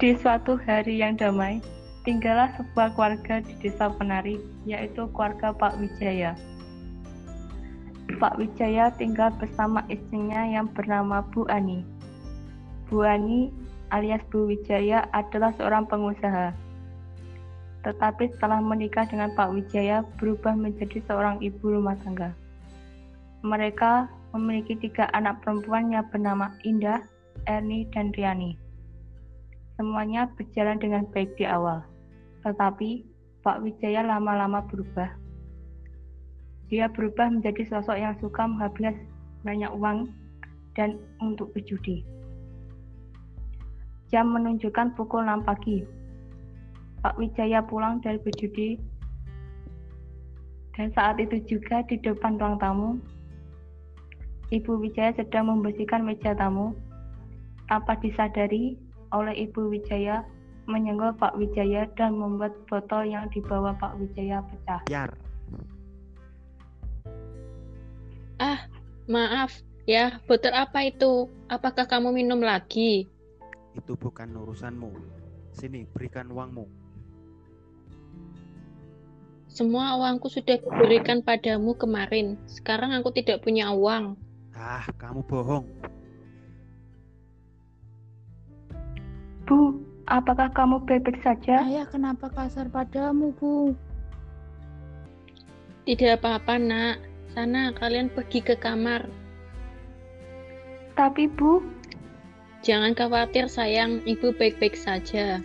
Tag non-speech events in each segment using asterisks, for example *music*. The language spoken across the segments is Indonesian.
Di suatu hari yang damai, tinggallah sebuah keluarga di desa Penari, yaitu keluarga Pak Wijaya. Pak Wijaya tinggal bersama istrinya yang bernama Bu Ani. Bu Ani alias Bu Wijaya adalah seorang pengusaha. Tetapi setelah menikah dengan Pak Wijaya berubah menjadi seorang ibu rumah tangga. Mereka memiliki tiga anak perempuan yang bernama Indah, Erni, dan Riani. Semuanya berjalan dengan baik di awal. Tetapi Pak Wijaya lama-lama berubah. Dia berubah menjadi sosok yang suka menghabiskan banyak uang dan untuk berjudi. Jam menunjukkan pukul 6 pagi. Pak Wijaya pulang dari berjudi dan saat itu juga di depan ruang tamu, Ibu Wijaya sedang membersihkan meja tamu. Tanpa disadari, oleh Ibu Wijaya menyenggol Pak Wijaya dan membuat botol yang dibawa Pak Wijaya pecah. Biar. Ah, maaf ya, botol apa itu? Apakah kamu minum lagi? Itu bukan urusanmu. Sini, berikan uangmu. Semua uangku sudah diberikan padamu kemarin. Sekarang aku tidak punya uang. Ah, kamu bohong. Bu, apakah kamu baik-baik saja? Ayah kenapa kasar padamu, Bu? Tidak apa-apa, nak. Sana, kalian pergi ke kamar. Tapi Bu, Jangan khawatir, sayang. Ibu baik-baik saja.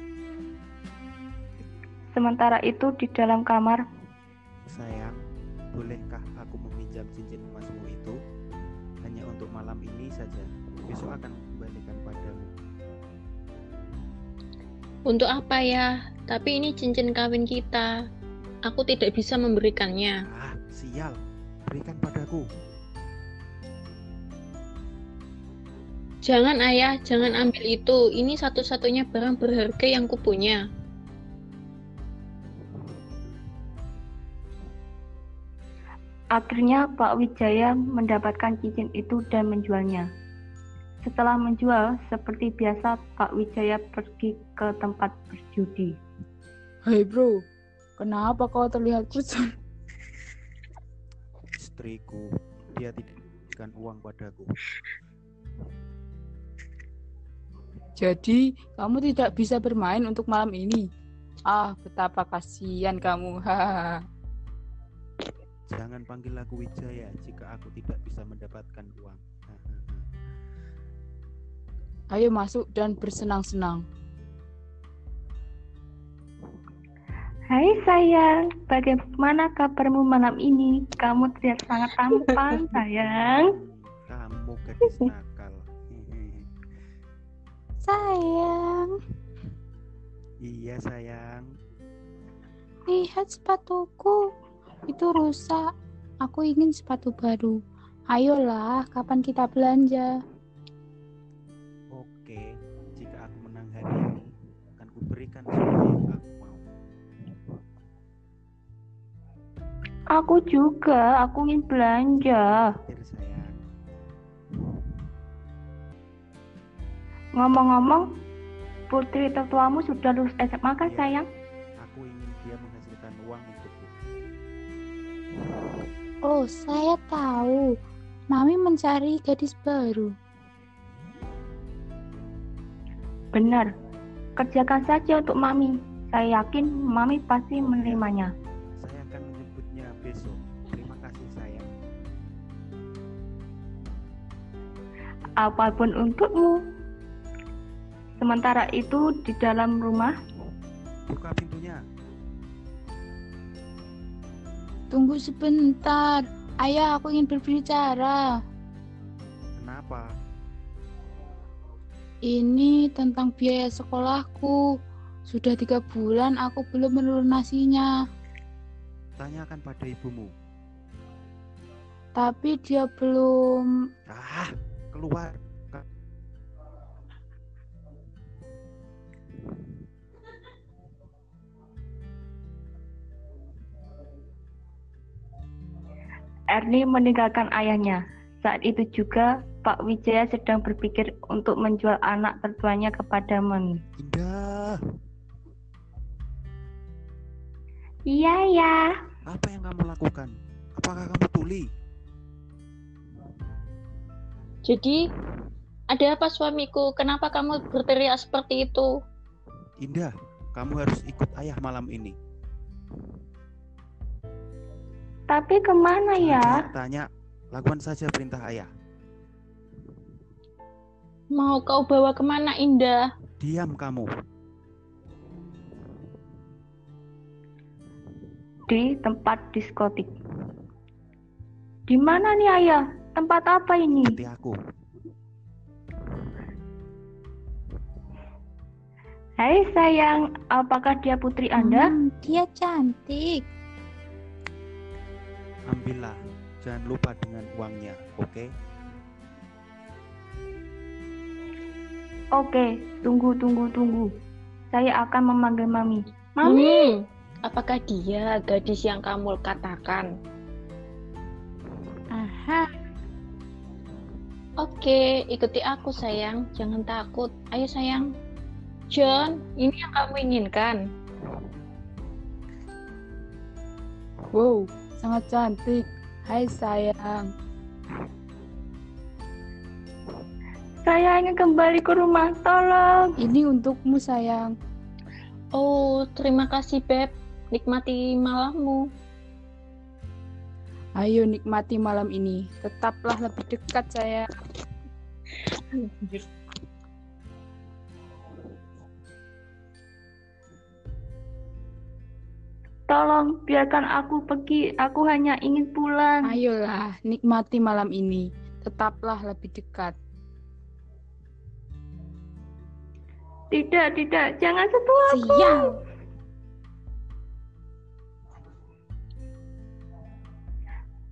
sementara itu di dalam kamar, Sayang, bolehkah aku meminjam cincin emasmu itu? Hanya untuk malam ini saja. Besok akan kembalikan padamu. Untuk apa ya? Tapi ini cincin kawin kita. Aku tidak bisa memberikannya. Ah, sial. Berikan padaku. Jangan ayah, jangan ambil itu. Ini satu-satunya barang berharga yang kupunya. akhirnya Pak Wijaya mendapatkan cincin itu dan menjualnya. Setelah menjual, seperti biasa Pak Wijaya pergi ke tempat berjudi. Hai bro, kenapa kau terlihat kusut? Istriku, dia tidak memberikan uang padaku. Jadi, kamu tidak bisa bermain untuk malam ini. Ah, betapa kasihan kamu. Hahaha. Jangan panggil aku Wijaya jika aku tidak bisa mendapatkan uang. Ayo masuk dan bersenang-senang. Hai sayang, bagaimana kabarmu malam ini? Kamu terlihat sangat tampan *laughs* sayang. Kamu gadis nakal. *laughs* Sayang, iya sayang. lihat sepatuku. Itu rusak. Aku ingin sepatu baru. Ayolah, kapan kita belanja? Yang aku mau. Aku juga, aku ingin belanja. Ngomong-ngomong, putri tertuamu sudah lulus SMA kan sayang? Aku ingin dia menghasilkan uang untukku. Oh, saya tahu. Mami mencari gadis baru. Benar, kerjakan saja untuk Mami. Saya yakin Mami pasti menerimanya. Saya akan menyebutnya besok. Terima kasih sayang. Apa pun untukmu. Sementara itu di dalam rumah, Buka pintunya. Tunggu sebentar. Ayah, aku ingin berbicara. Kenapa? Ini tentang biaya sekolahku. Sudah tiga bulan aku belum melunasinya. Tanyakan pada ibumu. Tapi dia belum... Ah, keluar. Erni meninggalkan ayahnya. Saat itu juga Pak Wijaya sedang berpikir untuk menjual anak tertuanya kepada Mami. Indah. Iya ya. apa yang kamu lakukan? Apakah kamu tuli? Jadi, ada apa suamiku? Kenapa kamu berteriak seperti itu? Indah, kamu harus ikut ayah malam ini. Tapi ke mana ya? Tanya, tanya, lakukan saja perintah ayah. Mau kau bawa ke mana, Indah? Diam kamu. Di tempat diskotik. Di mana nih ayah? Tempat apa ini? Ikuti aku. Hai sayang, apakah dia putri Anda? Hmm, dia cantik. Ambillah. Jangan lupa dengan uangnya, oke? Oke, tunggu, tunggu, tunggu. Saya akan memanggil Mami. Mami, Hmm, apakah dia gadis yang kamu katakan? Aha, Oke, ikuti aku sayang. Jangan takut. Ayo sayang. John, ini yang kamu inginkan. wow, sangat cantik. Hai sayang. saya ingin kembali ke rumah. Tolong. Ini untukmu sayang. Oh, terima kasih Beb. Nikmati malammu. Ayo nikmati malam ini. Tetaplah lebih dekat saya. Tolong, biarkan aku pergi. Aku hanya ingin pulang. Ayolah, nikmati malam ini. Tetaplah lebih dekat. Tidak, tidak. Jangan sentuh aku. Sial.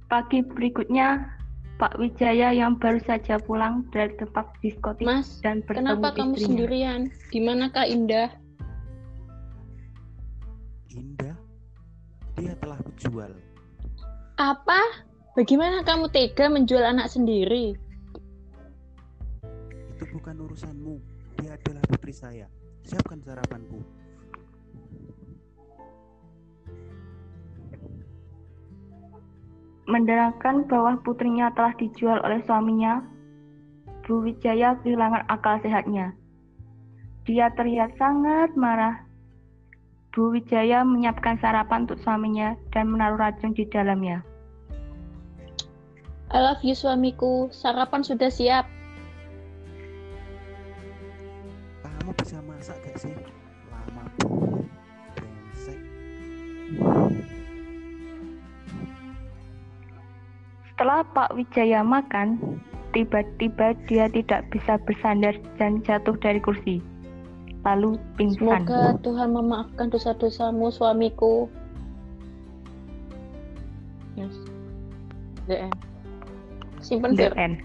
Pagi berikutnya, Pak Wijaya yang baru saja pulang dari tempat diskotik Mas, dan bertemu kenapa kamu istrinya. sendirian? Di manakah Indah? Indah, dia telah kujual. Apa? Bagaimana kamu tega menjual anak sendiri? Itu bukan urusanmu. Dia adalah putri saya. Siapkan sarapanku. Mendengarkan bahwa putrinya telah dijual oleh suaminya, Bu Wijaya kehilangan akal sehatnya. Dia terlihat sangat marah. Bu Wijaya menyiapkan sarapan untuk suaminya dan menaruh racun di dalamnya. I love you suamiku. Sarapan sudah siap. Kamu bisa masak gak sih? Lama banget. Brengsek. Setelah Pak Wijaya makan, tiba-tiba dia tidak bisa bersandar dan jatuh dari kursi. Lalu pingsan. Semoga Tuhan memaafkan dosa-dosamu suamiku. Yes. End. Simpen end.